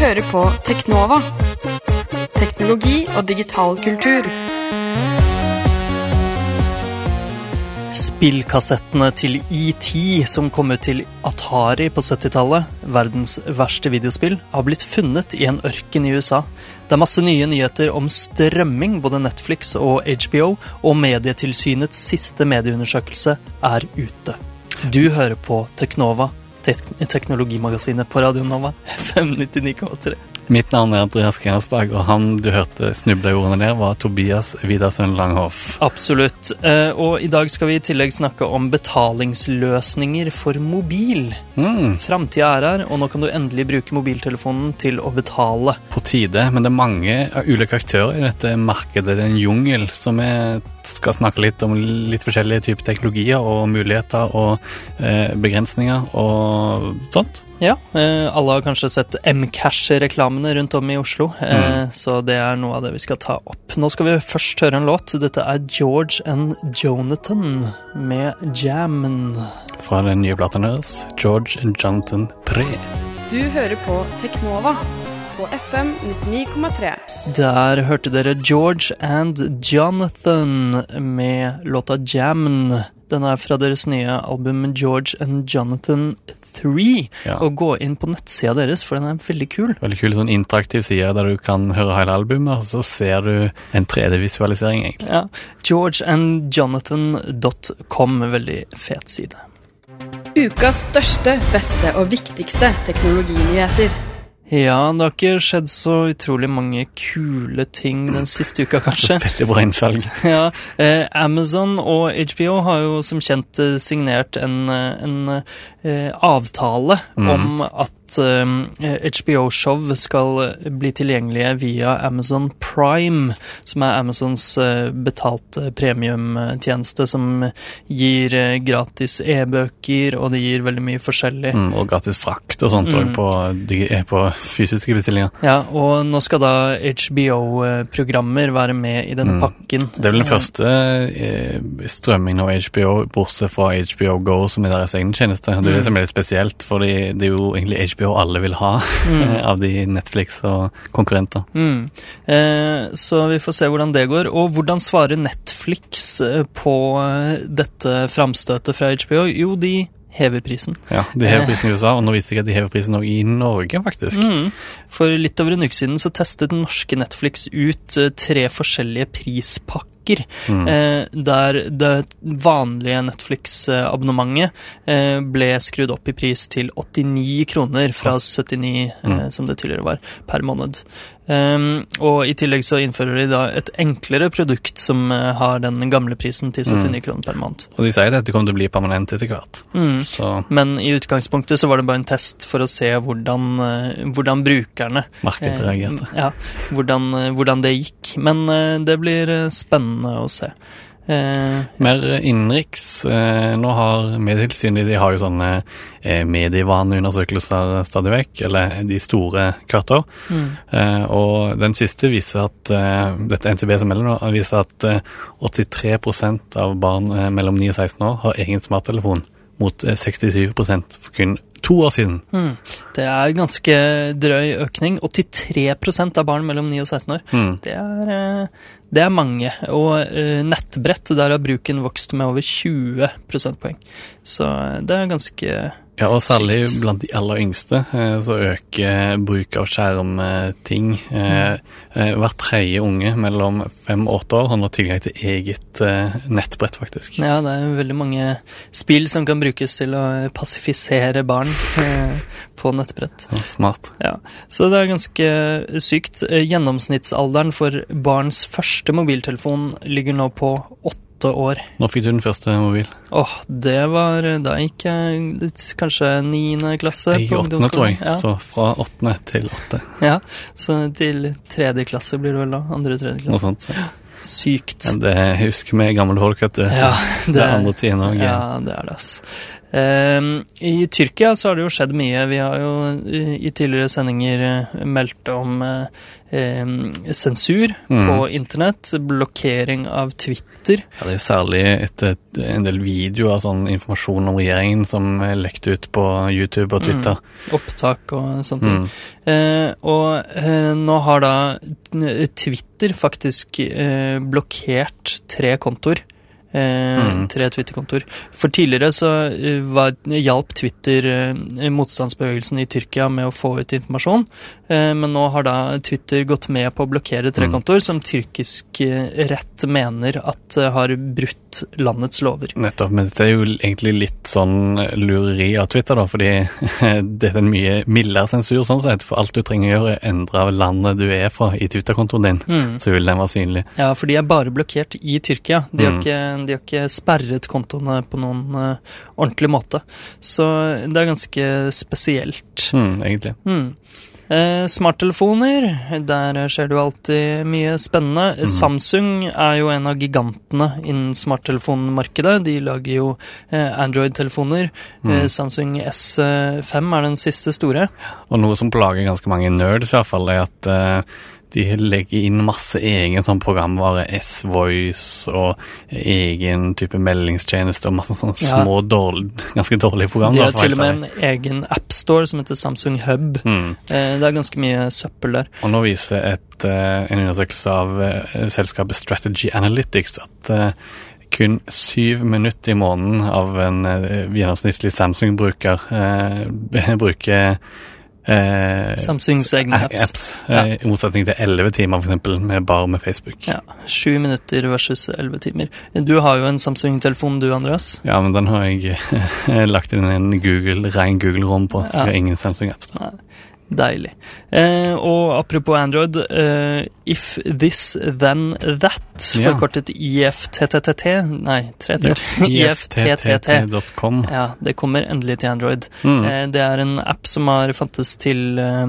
hører på Teknova. Teknologi og digital kultur. Spillkassettene til ET som kom ut til Atari på 70-tallet, verdens verste videospill, har blitt funnet i en ørken i USA. Det er masse nye nyheter om strømming, både Netflix og HBO, og Medietilsynets siste medieundersøkelse er ute. Du hører på Teknova, tek teknologimagasinet på Radio Nova, 599,3. Mitt navn er Andreas Grenersberg, og han du hørte snuble ordene der, var Tobias Widarsøn Langhoff. Absolutt. Eh, og i dag skal vi i tillegg snakke om betalingsløsninger for mobil. Mm, Framtida er her, og nå kan du endelig bruke mobiltelefonen til å betale. på tide, men det er mange ulike aktører i dette markedet. Det er en jungel, så vi skal snakke litt om litt forskjellige typer teknologier og muligheter og eh, begrensninger og sånt. Ja, eh, alle har kanskje sett Mcash-reklamene rundt om i Oslo, mm. så det er noe av det vi skal ta opp. Nå skal vi først høre en låt. Dette er George and Jonathan med Jammen. Fra den nye platen deres, George and Jonathan 3. Du hører på Teknova på FM 99,3. Der hørte dere George and Jonathan med låta Jammen. Den er fra deres nye album George and Jonathan 3. Ja. Og gå inn på nettsida deres, for den er veldig kul. Veldig kul sånn interaktiv side der du kan høre hele albumet, og så ser du en 3D-visualisering, egentlig. Ja. GeorgeandJonathan.com, veldig fet side. Ukas største, beste og viktigste teknologinyheter. Ja, det har ikke skjedd så utrolig mange kule ting den siste uka, kanskje. Veldig bra innsalg. Ja, eh, Amazon og HBO har jo som kjent eh, signert en, eh, en eh, avtale mm. om at eh, HBO-show skal bli tilgjengelige via Amazon Prime, som er Amazons eh, betalte premiumtjeneste som gir eh, gratis e-bøker, og det gir veldig mye forskjellig. Mm, og gratis frakt og sånt Mm. på, eh, på fysiske bestillinger. Ja, og nå skal da HBO-programmer være med i denne Mm. pakken. Det er vel den første eh, strømmingen av HBO, bortsett fra HBO Go, som er deres egen tjeneste. Det er det Mm. som er litt spesielt, for det er jo egentlig HBO alle vil ha Mm. av de Netflix og konkurrenter. Mm. Eh, så vi får se hvordan det går. Og hvordan svarer Netflix eh, på eh, dette framstøtet fra HBO? Jo, de hever prisen. Ja, De hever prisen i USA, og nå viser jeg at de hever prisen også i Norge, faktisk. Mm. For litt over en uke siden så testet norske Netflix ut eh, tre forskjellige prispakker. Mm. Eh, der det vanlige Netflix-abonnementet eh, ble skrudd opp i pris til 89 kroner fra 79, eh, Mm. som det tidligere var, per måned. Um, og i tillegg så innfører de da et enklere produkt som uh, har den gamle prisen til 79 kroner per måned. Og de sier at dette kommer til å bli permanent etter hvert. Mm. Så Men i utgangspunktet så var det bare en test for å se hvordan, uh, hvordan brukerne markedet reagerte. Uh, Ja, hvordan, hvordan det gikk. Men det blir eh, spennende å se. Eh, Mer innenriks. Eh, nå har Medietilsynet de har jo sånne eh, medievaneundersøkelser stadig vekk, eller de store hvert år. mm. Eh, og den siste viser at eh, dette NTB som melder nå, viser at eh, 83% av barn eh, mellom 9 og 16 år har egen smarttelefon, mot eh, 67% for kun to år siden. Mm. Det er ganske drøy økning. 83% av barn mellom 9 og 16 år. Mm. Det er, eh, det er mange. Og eh, nettbrett, der har bruken vokst med over 20 prosentpoeng. Så eh, det er ganske Ja, og særlig Skikt. blant de aller yngste eh, så øker bruk av skjermting. Eh, eh, hver tredje unge mellom fem og åtte år har nå tilgang til eget nettbrett, faktisk. Ja, det er veldig mange spill som kan brukes til å pasifisere barn på nettbrett. Ja, Smart. Ja, Så det er ganske sykt. Gjennomsnittsalderen for barns første mobiltelefon ligger nå på åtte år. Nå fikk du den første mobil. Åh, det var Da gikk jeg kanskje niende klasse I på åttende, tror jeg. Ja. Så fra åttende til åtte. ja, så til tredje klasse blir det vel da. Andre-tredje Noe sånt, sånt. Sykt. Ja, det husker vi gamle folk at det, Ja, det er andre tider. Ja, det er det, ass. Ehm, I Tyrkia så har det jo skjedd mye. Vi har jo eh, i tidligere sendinger eh, meldt om eh, sensur Mm. på internett, blokkering av Twitter. Ja, det er jo særlig etter en del videoer av sånn informasjon om regjeringen som er lekt ut på YouTube og Twitter. Opptak og sånne ting. Mm. Eh, og eh, nå har da Twitter faktisk eh, blokkert tre kontoer. Eh, Mm. Tre Twitter-kontoer. For tidligere så eh, var, hjalp Twitter eh, motstandsbevegelsen i Tyrkia med å få ut informasjon, men nå har da Twitter gått med på å blokkere tre Mm. som tyrkisk rett mener at har brutt landets lover. Nettopp, men dette er jo egentlig litt sånn lureri av Twitter, da, fordi det er en mye mildere sensur sånn sett, for alt du trenger å gjøre er endre landet du er fra i Twitter-kontoen din, Mm. så vil den være synlig. Ja, for de er bare blokkert i Tyrkia. De har, Mm. ikke, de har ikke sperret kontoene på noen uh, ordentlig måte. Så det er ganske spesielt. Mm, egentlig. Mm. Eh, smarttelefoner, der skjer det jo alltid mye spennende. Samsung er jo en av gigantene innen smarttelefonmarkedet. De lager jo eh, Android-telefoner. Eh, Samsung S5 er den siste store. Og noe som plager ganske mange nerds i hvert fall, er at de legger inn masse egen sånn programvare, S-Voice og egen type meldingstjeneste og masse sånne Ja. små, dårlig, ganske dårlige program. De har til og med en egen appstore som heter Samsung Hub. Mm. Eh, det er ganske mye søppel der. Og nå viser et, eh, en undersøkelse av eh, selskapet Strategy Analytics at kun syv minutter i måneden av en gjennomsnittlig Samsung-bruker eh, bruker eh, Samsungs egne apps. apps ja. I motsetning til elleve timer, eksempel, med bare med Facebook. Ja, Sju minutter versus elleve timer. Du har jo en Samsung-telefon du, Andreas. Ja, men den har jeg lagt inn en Google, ren Google-rom på, så Ja. jeg har ingen Samsung-apps. Deilig. Eh, og apropos Android, eh, if this then that, Ja. forkortet IFTTT Nei, tre Ja, t IFTTT.com. Ja, det kommer endelig til Android. Mm. Eh, det er en app som har fantes til eh,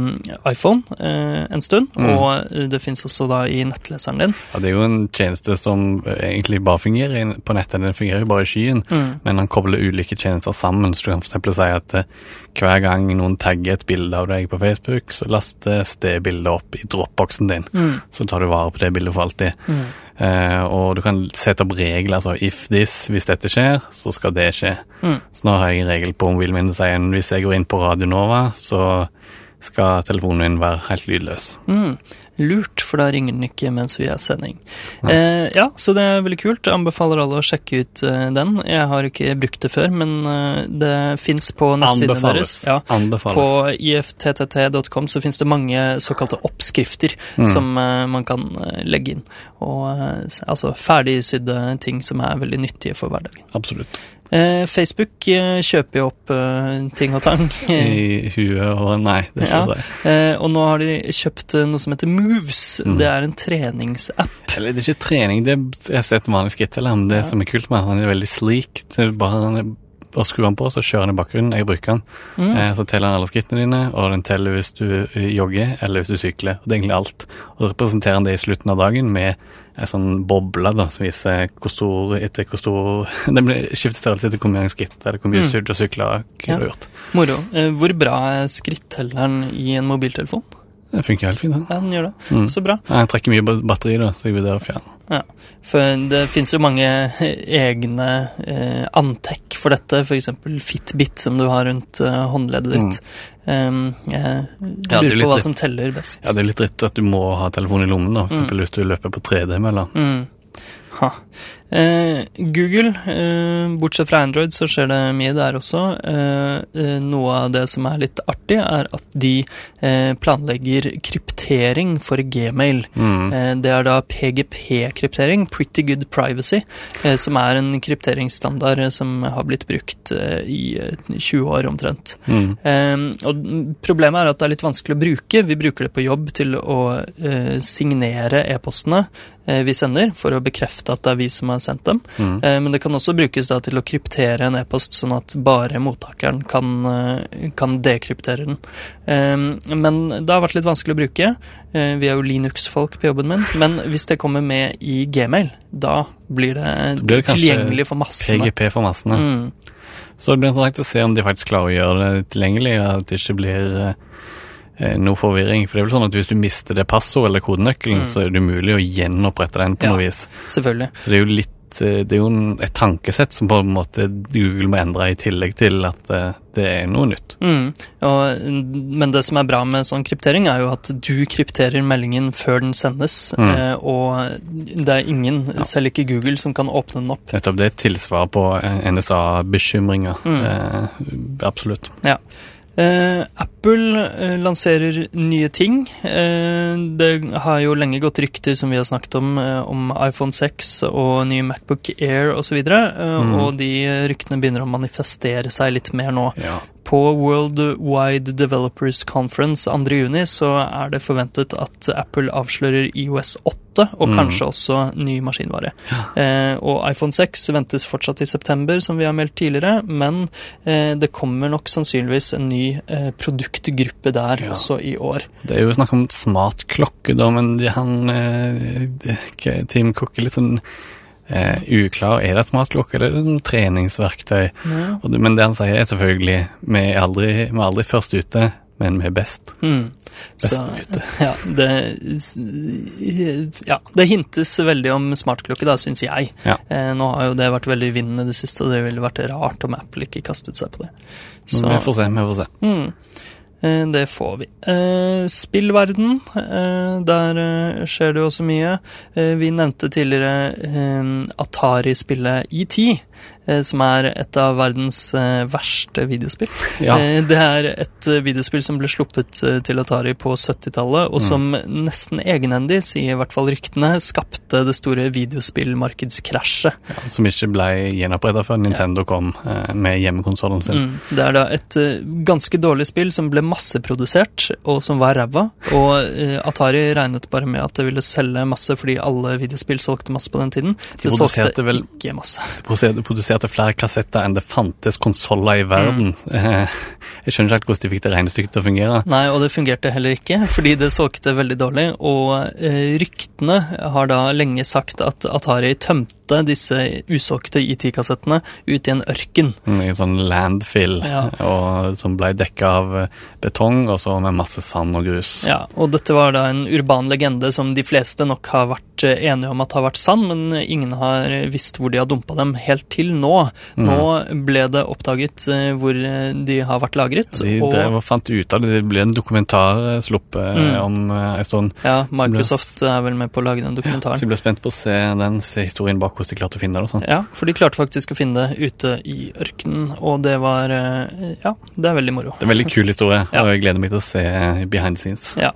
iPhone eh, en stund, Mm. og eh, det fins også da i nettleseren din. Ja, det er jo en tjeneste som egentlig bare fungerer på nettet. Den fungerer bare i skyen, Mm. men han kobler ulike tjenester sammen. Så du kan f.eks. si at hver gang noen tagger et bilde av deg på Facebook, så lastes det bildet opp i dropboxen din. Mm. Så tar du vare på det bildet for alltid. Mm. Eh, og du kan sette opp regler, altså if this, hvis dette skjer, så skal det skje. Mm. Så nå har jeg en regel på mobilen min som sier hvis jeg går inn på Radio Nova, så skal telefonen min være helt lydløs. Mm. Lurt, for da ringer den ikke mens vi er sending. Eh, ja, så det er veldig kult. Jeg anbefaler alle å sjekke ut uh, den. Jeg har ikke brukt det før, men uh, det fins på nettsidene deres. Ja, Anbefales. på ifttt.com så finnes det mange såkalte oppskrifter Mm. som uh, man kan legge inn. Og altså ferdigsydde ting som er veldig nyttige for hverdagen. Absolutt. Eh, Facebook eh, kjøper jo opp eh, ting og tang. I huet og Nei, det er ikke Ja. Eh, og nå har de kjøpt noe som heter Moves. Mm. Det er en treningsapp. Eller det er ikke trening, det er et vanlig skritt til ham. Det Ja. som er kult med han, han er veldig sleek. Det er bare han er- å skru den på, så kjører den i bakgrunnen. Jeg bruker den. Mm. Eh, så teller den alle skrittene dine, og den teller hvis du eh, jogger eller hvis du sykler. Og det er egentlig alt. Og så representerer den det i slutten av dagen med en sånn boble da, som viser hvor stor etter hvor stor Den blir skiftet størrelse etter hvor mange skritt eller hvor mye Mm. Ja. du har gjort. Moro. Eh, hvor bra er skrittelleren i en mobiltelefon? Det funker helt fint. den. Ja, den gjør det. Mm. Så bra. Jeg trekker mye batteri, da, så jeg vurderer å fjerne. Ja. For det fins jo mange egne eh, antrekk for dette, f.eks. Fitbit som du har rundt eh, håndleddet ditt. Um, jeg Ja, er lurer litt på hva som teller best. Ja, det er litt dritt at du må ha telefonen i lommen, da, for Mm. eksempel hvis du løper på 3D-mølla. Mm. Ha. Eh, Google, eh, bortsett fra Android, så skjer det mye der også. Eh, eh, noe av det som er litt artig, er at de eh, planlegger kryptering for Gmail. Mm. Eh, det er da PGP-kryptering, Pretty Good Privacy, som er en krypteringsstandard som har blitt brukt i eh, 20 år omtrent. Mm. Eh, og problemet er at det er litt vanskelig å bruke. Vi bruker det på jobb til å eh, signere e-postene vi sender, for å bekrefte at det er vi som har sendt dem. Mm. Eh, men det kan også brukes da til å kryptere en e-post, sånn at bare mottakeren kan, eh, kan dekryptere den. Eh, men det har vært litt vanskelig å bruke. Eh, vi er jo Linux-folk på jobben min, men hvis det kommer med i Gmail, da blir det, blir det kanskje tilgjengelig for massene. PGP for massene. Mm. Så det blir interessant å se om de faktisk klarer å gjøre det tilgjengelig, og at det ikke blir eh, noe forvirring. For det er vel sånn at hvis du mister det passordet eller kodenøkkelen, så er det umulig å gjenopprette den på Ja. noe vis. Selvfølgelig. Så det er jo litt eh, Det er jo et tankesett som på en måte Google må endre i tillegg til at eh, det er noe nytt. Mm. Og, men det som er bra med sånn kryptering, er jo at du krypterer meldingen før den sendes, Mm. eh, og det er ingen, selv ikke Google, som kan åpne den opp. Nettopp det er et tilsvar på eh, NSA-bekymringer. Mm. Eh, absolutt. Ja. Eh, Apple eh, lanserer nye ting. Eh, det har jo lenge gått rykter, som vi har snakket om, eh, om iPhone 6 og nye Macbook Air osv., uh, Mm. og de ryktene begynner å manifestere seg litt mer nå. Ja. På World Wide Developers Conference 2.6 så er det forventet at Apple avslører IOS 8 og Mm. kanskje også ny maskinvare. Eh, og iPhone 6 ventes fortsatt i september, som vi har meldt tidligere, men eh, det kommer nok sannsynligvis en ny eh, produktgruppe der Ja. også i år. Det er jo snakk om smart klokke, da, men de, han eh, Team Cook er litt sånn eh, uklar. Er det smartklokke, eller er det noe treningsverktøy? Og men det han sier, er selvfølgelig vi er aldri, vi er aldri først ute, men vi er best. Mm. Så ja det, ja, det hintes veldig om smartklokke, da, syns jeg. Ja. Eh, nå har jo det vært veldig i det siste, og det ville vært rart om Apple ikke kastet seg på det. Så, vi får se, vi får se. mm, det får vi. Eh, spillverden, eh, der eh, skjer det jo også mye. Eh, vi nevnte tidligere eh, Atari-spillet ET. Eh, Som er et av verdens eh, verste videospill. Ja. Eh, Det er et videospill som ble sluppet til Atari på 70-tallet, og som Mm. nesten egenhendig, sier i hvert fall ryktene, skapte det store videospillmarkedskrasjet. Som ikke ble gjenoppretta før Nintendo kom eh, med hjemmekonsollen sin. Mm. Det er da et ganske dårlig spill som ble masseprodusert, og som var ræva. Og Atari regnet bare med at det ville selge masse fordi alle videospill solgte masse på den tiden. De Det solgte vel- ikke masse. De produserte, produserte flere kassetter enn det fantes konsoller i verden. Mm. Jeg skjønner ikke hvordan de fikk det regnestykket til å fungere. Nei, og det fungerte heller ikke, fordi det solgte veldig dårlig. Og eh, ryktene har da lenge sagt at Atari tømte disse usolgte IT-kassettene ut i en ørken. I en sånn landfill Ja. og, som ble dekka av eh, betong, og så med masse sand og grus. Ja, og dette var da en urban legende som de fleste nok har vært eh, enige om at har vært sann, men ingen har visst hvor de har dumpa dem helt til nå. Nå ble det oppdaget eh, hvor eh, de har vært lagret. De drev og fant ut av det. Det ble en dokumentar eh, sluppet eh, Mm. om eh, en stund. ja, ble- Microsoft er vel med på å lage den dokumentaren. Så dokumentaren. jeg ble spent på å se den, se historien bak hvordan de klarte å finne det. og sånn. Ja, for de klarte faktisk å finne det ute i ørkenen, og det var eh, Ja, det er veldig moro. Det er en veldig kul historie, Ja. og jeg gleder meg til å se behind the scenes. Ja.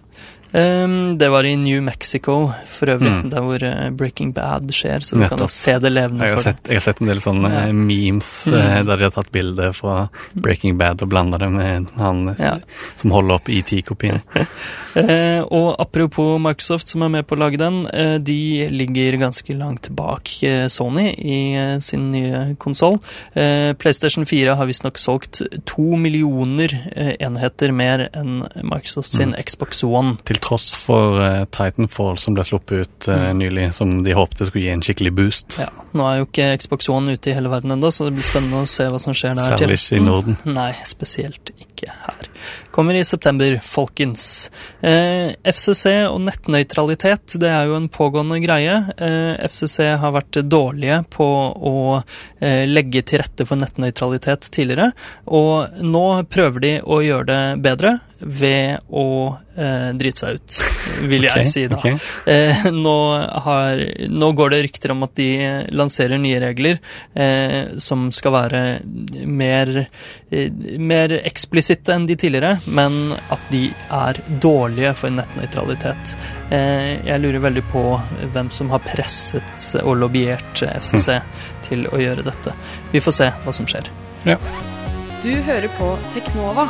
Ehm, det var i New Mexico for øvrig, Mm. der hvor eh, Breaking Bad skjer, så du kan jo se det levende Jeg for deg. jeg har sett en del sånne Ja. eh, memes mm. der de har tatt bilder fra Breaking Bad og blanda det med han eh, Ja. som holder opp ET-kopien. uh, og apropos Microsoft som er med på å lage den, uh, de ligger ganske langt bak eh, Sony i eh, sin nye konsoll. Eh, PlayStation 4 har visstnok solgt to millioner eh, enheter mer enn Microsoft sin Xbox One. Til tross for eh, Titanfall som ble sluppet ut eh, Mm. nylig, som de håpte skulle gi en skikkelig boost. Ja, Nå er jo ikke Xbox One ute i hele verden ennå, så det blir spennende å se hva som skjer der. Særlig ikke i Norden. Nei, spesielt ikke her. Kommer i september, folkens. Eh, FCC og nettnøytralitet, det er jo en pågående greie. Eh, FCC har vært dårlige på å eh, legge til rette for nettnøytralitet tidligere, og nå prøver de å gjøre det bedre ved å eh, drite seg ut, vil jeg si da. Okay. Eh, nå, har, nå går det rykter om at de lanserer nye regler eh, som skal være mer, eh, mer eksplisitte enn de tidligere, men at de er dårlige for nettnøytralitet. Eh, jeg lurer veldig på hvem som har presset og lobbyert FCC til å gjøre dette. Vi får se hva som skjer. Du hører på Teknova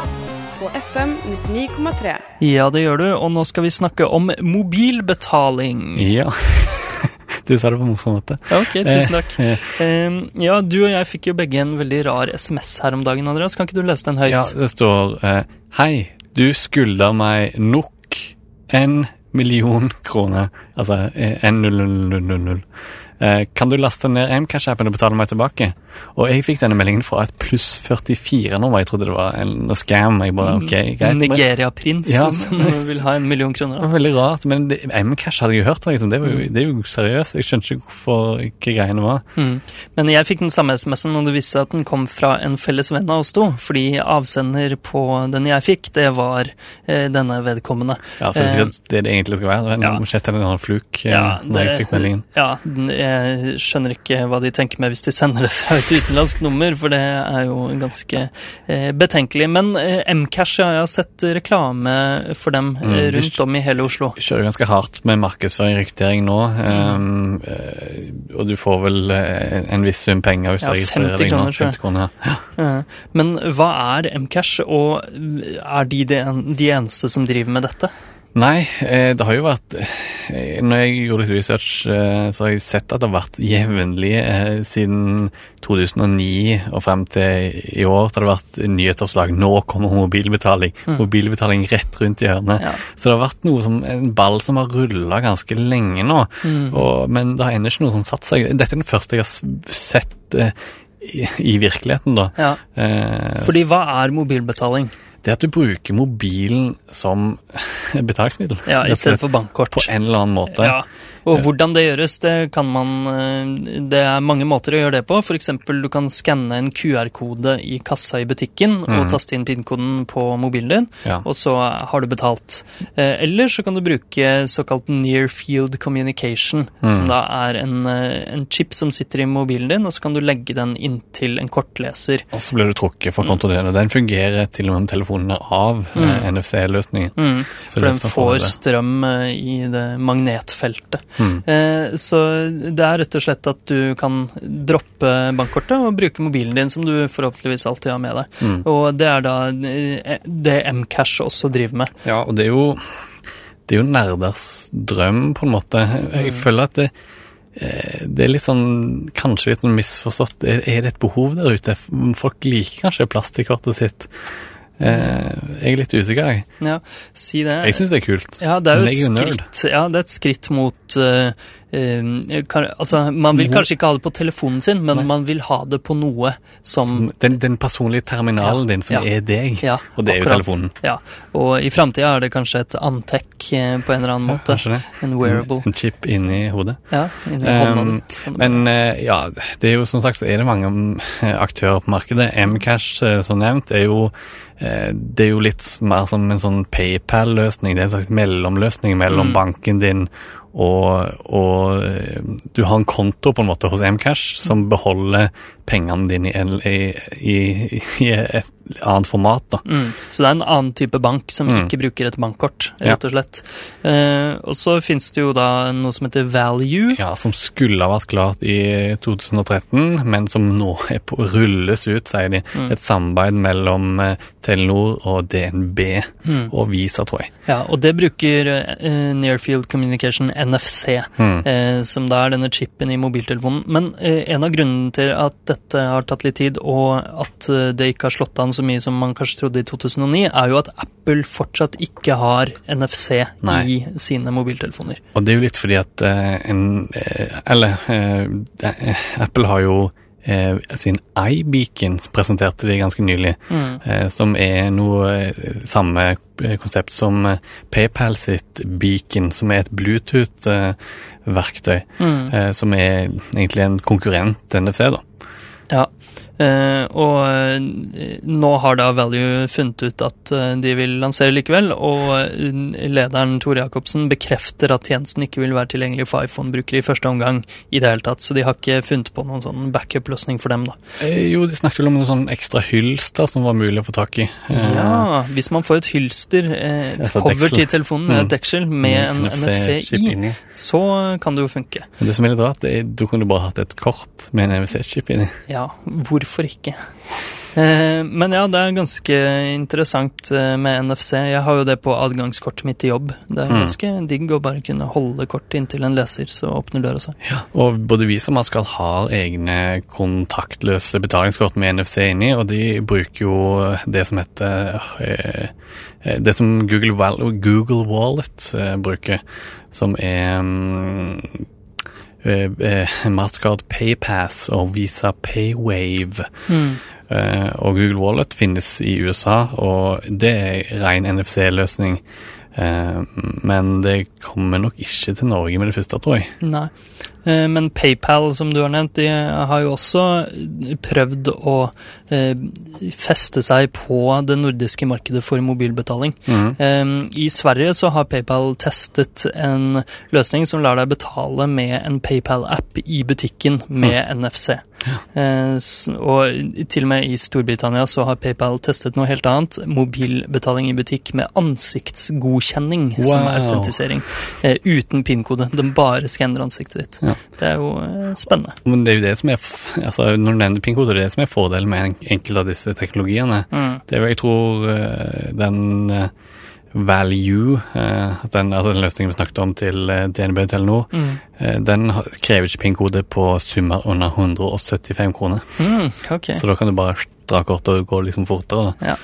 på FM 99,3. Ja, det gjør du, og nå skal vi snakke om mobilbetaling. Ja. du sa det på en morsom måte. Ok, tusen takk. Eh, Eh, ja, du og jeg fikk jo begge en veldig rar SMS her om dagen, Andreas. Kan ikke du lese den høyt? Ja, det står eh, Hei, du skylder meg nok en million kroner. Altså eh, N00000. Eh, kan du laste ned Amcash-appen og betale meg tilbake? Og jeg fikk denne meldingen fra et pluss 44-nummer. Jeg trodde det var en scam. Jeg bare, ok, greit. Nigeria-prins Ja, som vil ha en million kroner. Det var veldig rart, men Amcash Mcash hadde jeg jo hørt. Liksom. Det, var jo, det er jo seriøst. Jeg skjønte ikke hvorfor hva greiene var. Mm. Men jeg fikk den samme SMS-en, og det viste seg at den kom fra en felles venn av oss to. Fordi avsender på den jeg fikk, det var eh, denne vedkommende. Ja, så det er sikkert det det egentlig skal være. Det var en Ja. budsjett eller en fluk eh, Ja, når jeg fikk meldingen. Ja, den- jeg skjønner ikke hva de tenker med hvis de sender det fra et utenlandsk nummer, for det er jo ganske eh, betenkelig. Men eh, Mcash, ja, jeg har sett reklame for dem eh, Mm, rundt om i hele Oslo. De kjører ganske hardt med markedsføring og rekruttering nå. Um, eh, og du får vel en viss sum penger hvis Ja, du registrerer deg nå. kroner, tror jeg. 50 kroner, ja. Eh, Men hva er Mcash, og er de, de eneste som driver med dette? Nei, eh, det har jo vært eh, Når jeg gjorde litt research, eh, så har jeg sett at det har vært jevnlig siden 2009 og frem til i år. Så har det vært nyhetsoppslag 'Nå kommer mobilbetaling'. Mobilbetaling rett rundt i hjørnet. Ja. Så det har vært noe som, en ball som har rulla ganske lenge nå. Og, men det har ennå ikke noe som satt seg. Dette er den første jeg har sett i, i virkeligheten, da. Ja, Eh, fordi hva er mobilbetaling? Det at du bruker mobilen som betalingsmiddel. Ja, I stedet for bankkort. På en eller annen måte. Ja, og hvordan det gjøres, det kan man eh, Det er mange måter å gjøre det på. F.eks. du kan skanne en QR-kode i kassa i butikken og taste inn PIN-koden på mobilen din, Ja. og så har du betalt. Eh, Eller så kan du bruke såkalt near field communication, som da er en, eh, en chip som sitter i mobilen din, og så kan du legge den inntil en kortleser. Og så blir du trukket for å kontrollere. Den fungerer til og med med telefonen er av mm. NFC-løsningen. Mm, for den får strøm i det magnetfeltet. Mm. Eh, Så det er rett og slett at du kan droppe bankkortet og bruke mobilen din, som du forhåpentligvis alltid har med deg. Mm. Og det er da eh, det Mcash også driver med. Ja, og det er jo det er jo nerders drøm, på en måte. Jeg føler at det, eh, det er litt sånn Kanskje litt sånn misforstått. Er, er det et behov der ute? Folk liker kanskje plastikkortet sitt. Eh, jeg er litt usikker. Ja, si det. Jeg syns det er kult. Ja, det er jo et skritt, ja, det er et skritt mot uh, uh, kan, Altså, man vil kanskje ikke ha det på telefonen sin, men Nei. man vil ha det på noe som Som den, den personlige terminalen Ja, din som er deg. Og det er jo akkurat. telefonen. Ja, og i framtida er det kanskje et Antec eh, på en eller annen måte. En wearable. En chip inni hodet. Ja, inni Um, hånda bare- Men uh, ja, det er jo som sagt så er det mange aktører på markedet. Mcash, eh, som nevnt, er jo eh, det er jo litt mer som en sånn PayPal-løsning. Det er en slags mellomløsning mellom Mm. banken din og, og eh, du har en konto på en måte hos Mcash som beholder pengene dine i, i, i, i et annet format. da. Mm. Så det er en annen type bank som Mm. ikke bruker et bankkort, rett og slett. Eh, og så finnes det jo da noe som heter Value. Ja, Som skulle ha vært klart i 2013, men som nå på, rulles ut, sier de. Mm. Et samarbeid mellom eh, Telenor og DNB Mm. og Visa, tror jeg. Ja, og det bruker eh, Nearfield Communication, NFC, Mm. eh, som da er denne chipen i mobiltelefonen. Men eh, en av grunnene til at dette har tatt litt tid, og at eh, det ikke har slått an så mye som man kanskje trodde i 2009, er jo at Apple fortsatt ikke har NFC Nei. i sine mobiltelefoner. Og det er jo litt fordi at eh, en eh, Eller Apple har jo sin iBeacon presenterte de ganske nylig, Mm. som er noe samme konsept som PayPal sitt Beacon, som er et Bluetooth-verktøy. Mm. som er egentlig en konkurrent til NFC, da. Ja, eh, og eh, nå har da Value funnet ut at eh, de vil lansere likevel, og eh, lederen Tore Jacobsen bekrefter at tjenesten ikke vil være tilgjengelig for iPhone-brukere i første omgang i det hele tatt, så de har ikke funnet på noen sånn backup-løsning for dem, da. Eh, jo, de snakket vel om noen sånn ekstra hylster som var mulig å få tak i. Eh, Ja, hvis man får et hylster, eh, et cover til telefonen, Mm. et deksel med en NFC NFC-chip i, så kan det jo funke. Men det som er litt rart, er du kunne bare hatt et kort med en NFC-chip inni. Ja, hvorfor ikke? Eh, men ja, det er ganske interessant eh, med NFC. Jeg har jo det på adgangskortet mitt til jobb. Det er Mm. ganske digg å bare kunne holde kortet inntil en leser, så åpner døra seg. Ja, Og både vi som skal har egne kontaktløse betalingskort med NFC inni, og de bruker jo det som heter eh, Det som Google, Google Wallet bruker, som er mm, Mastercard PayPass og Visa Paywave. Mm. og Google Wallet finnes i USA, og det er ren NFC-løsning. Eh, men det kommer nok ikke til Norge med det første, tror jeg. Nei. Eh, Men PayPal, som du har nevnt, de har jo også prøvd å eh, feste seg på det nordiske markedet for mobilbetaling. Eh, I Sverige så har PayPal testet en løsning som lar deg betale med en PayPal-app i butikken med NFC. Eh, Og til og med i Storbritannia så har PayPal testet noe helt annet. Mobilbetaling i butikk med ansiktsgodkjenning som Wow. autentisering. Eh, uten PIN-kode. Den bare skanner ansiktet ditt. Ja. Det er jo eh, spennende. Men det er jo det som er altså Når du nevner PIN-kode, det er det som er fordelen med en- enkelte av disse teknologiene. Mm. Det er jo, jeg tror, den value, eh, den, altså den løsningen vi snakket om til eh, DNB og Telenor, Mm. eh, den krever ikke PIN-kode på summer under 175 kroner. Mm, okay. Så da kan du bare dra kortet og gå liksom fortere. Da.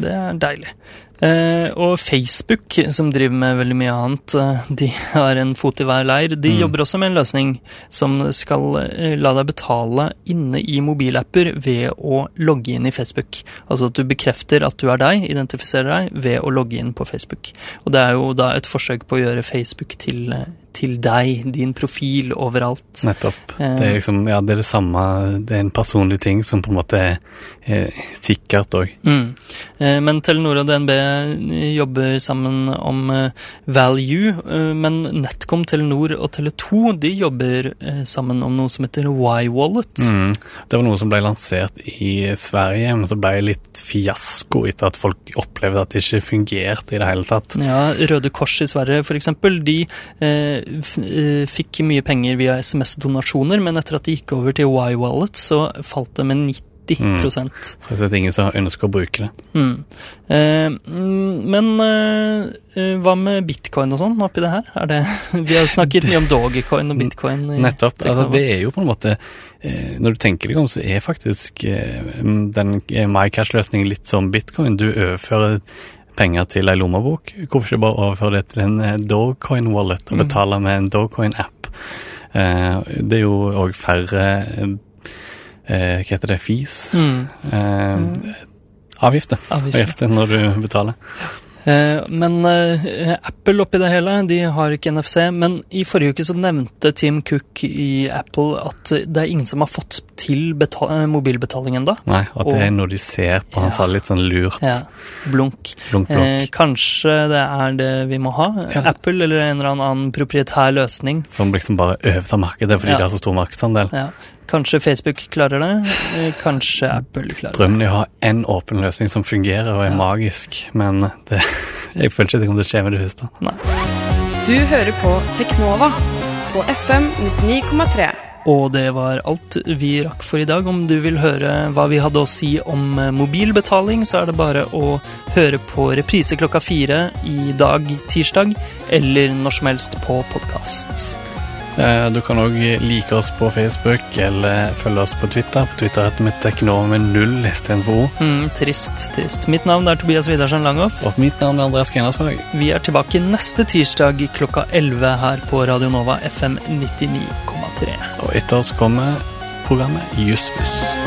det er deilig. Eh, og Facebook, som driver med veldig mye annet, eh, de har en fot i hver leir. De Mm. jobber også med en løsning som skal eh, la deg betale inne i mobilapper ved å logge inn i Facebook. Altså at du bekrefter at du er deg, identifiserer deg, ved å logge inn på Facebook. Og det er jo da et forsøk på å gjøre Facebook til, eh, til deg, din profil overalt. Nettopp. Det er liksom, ja, det er det samme, det er en personlig ting som på en måte er, er sikkert òg. Mm. Eh, Men Telenor og DNB jobber sammen om eh, value, eh, men NetCom, Telenor og Tele2 de jobber eh, sammen om noe som heter Y-Wallet. Mm. Det var noe som ble lansert i Sverige, men så ble det litt fiasko etter at folk opplevde at det ikke fungerte i det hele tatt. Ja, Røde Kors i Sverige eksempel, de eh, eh, fikk mye penger via SMS-donasjoner, men etter at de gikk over til Y-Wallet, så falt det med 90 Mm. Så det er ingen som ønsker å bruke det. Mm. Eh, mm, men eh, eh, hva med bitcoin og sånn oppi det her? Er det, vi har snakket mye om Dogecoin og bitcoin. i Nettopp. Altså, det er jo på en måte eh, Når du tenker deg om, så er faktisk eh, den eh, MyCash-løsningen litt som bitcoin. Du overfører penger til ei lommebok. Hvorfor ikke bare overføre det til en Dogecoin-wallet og Mm. betale med en Dogecoin-app? Eh, det er jo òg færre eh, eh, Hva heter det? fis? Mm. Eh, avgifter. Avgifter. Avgifter når du betaler. Eh, men eh, Apple oppi det hele, de har ikke NFC. Men i forrige uke så nevnte Tim Cook i Apple at det er ingen som har fått til mobilbetalingen da. mobilbetaling ennå. Nei, at det Og- er noe de ser på. Han Ja. sa litt sånn lurt. Ja, blunk. Blunk, blunk. Eh, kanskje det er det vi må ha? Ja. Apple eller en eller annen proprietær løsning. Som liksom bare overtar markedet fordi de har så stor markedsandel. Ja. Kanskje Facebook klarer det, eh, kanskje Apple klarer det. Drømmen er å ha én åpen løsning som fungerer og er Ja. magisk, men det, jeg føler ikke det kommer til å skje med det første. Du hører på Teknova på FM 99,3. Og det var alt vi rakk for i dag. Om du vil høre hva vi hadde å si om eh, mobilbetaling, så er det bare å høre på reprise klokka fire i dag, tirsdag, eller når som helst på podkast. Eh, Du kan òg like oss på Facebook eller følge oss på Twitter. På Twitter heter vi Teknova med null istedenfor O. Mm, trist, trist. Mitt navn er Tobias Widersen Langhoff. Og mitt navn er Andreas Grenasberg. Vi er tilbake neste tirsdag klokka 11 her på Radio Nova FM 99,3. Og etter oss kommer programmet Jussbuss.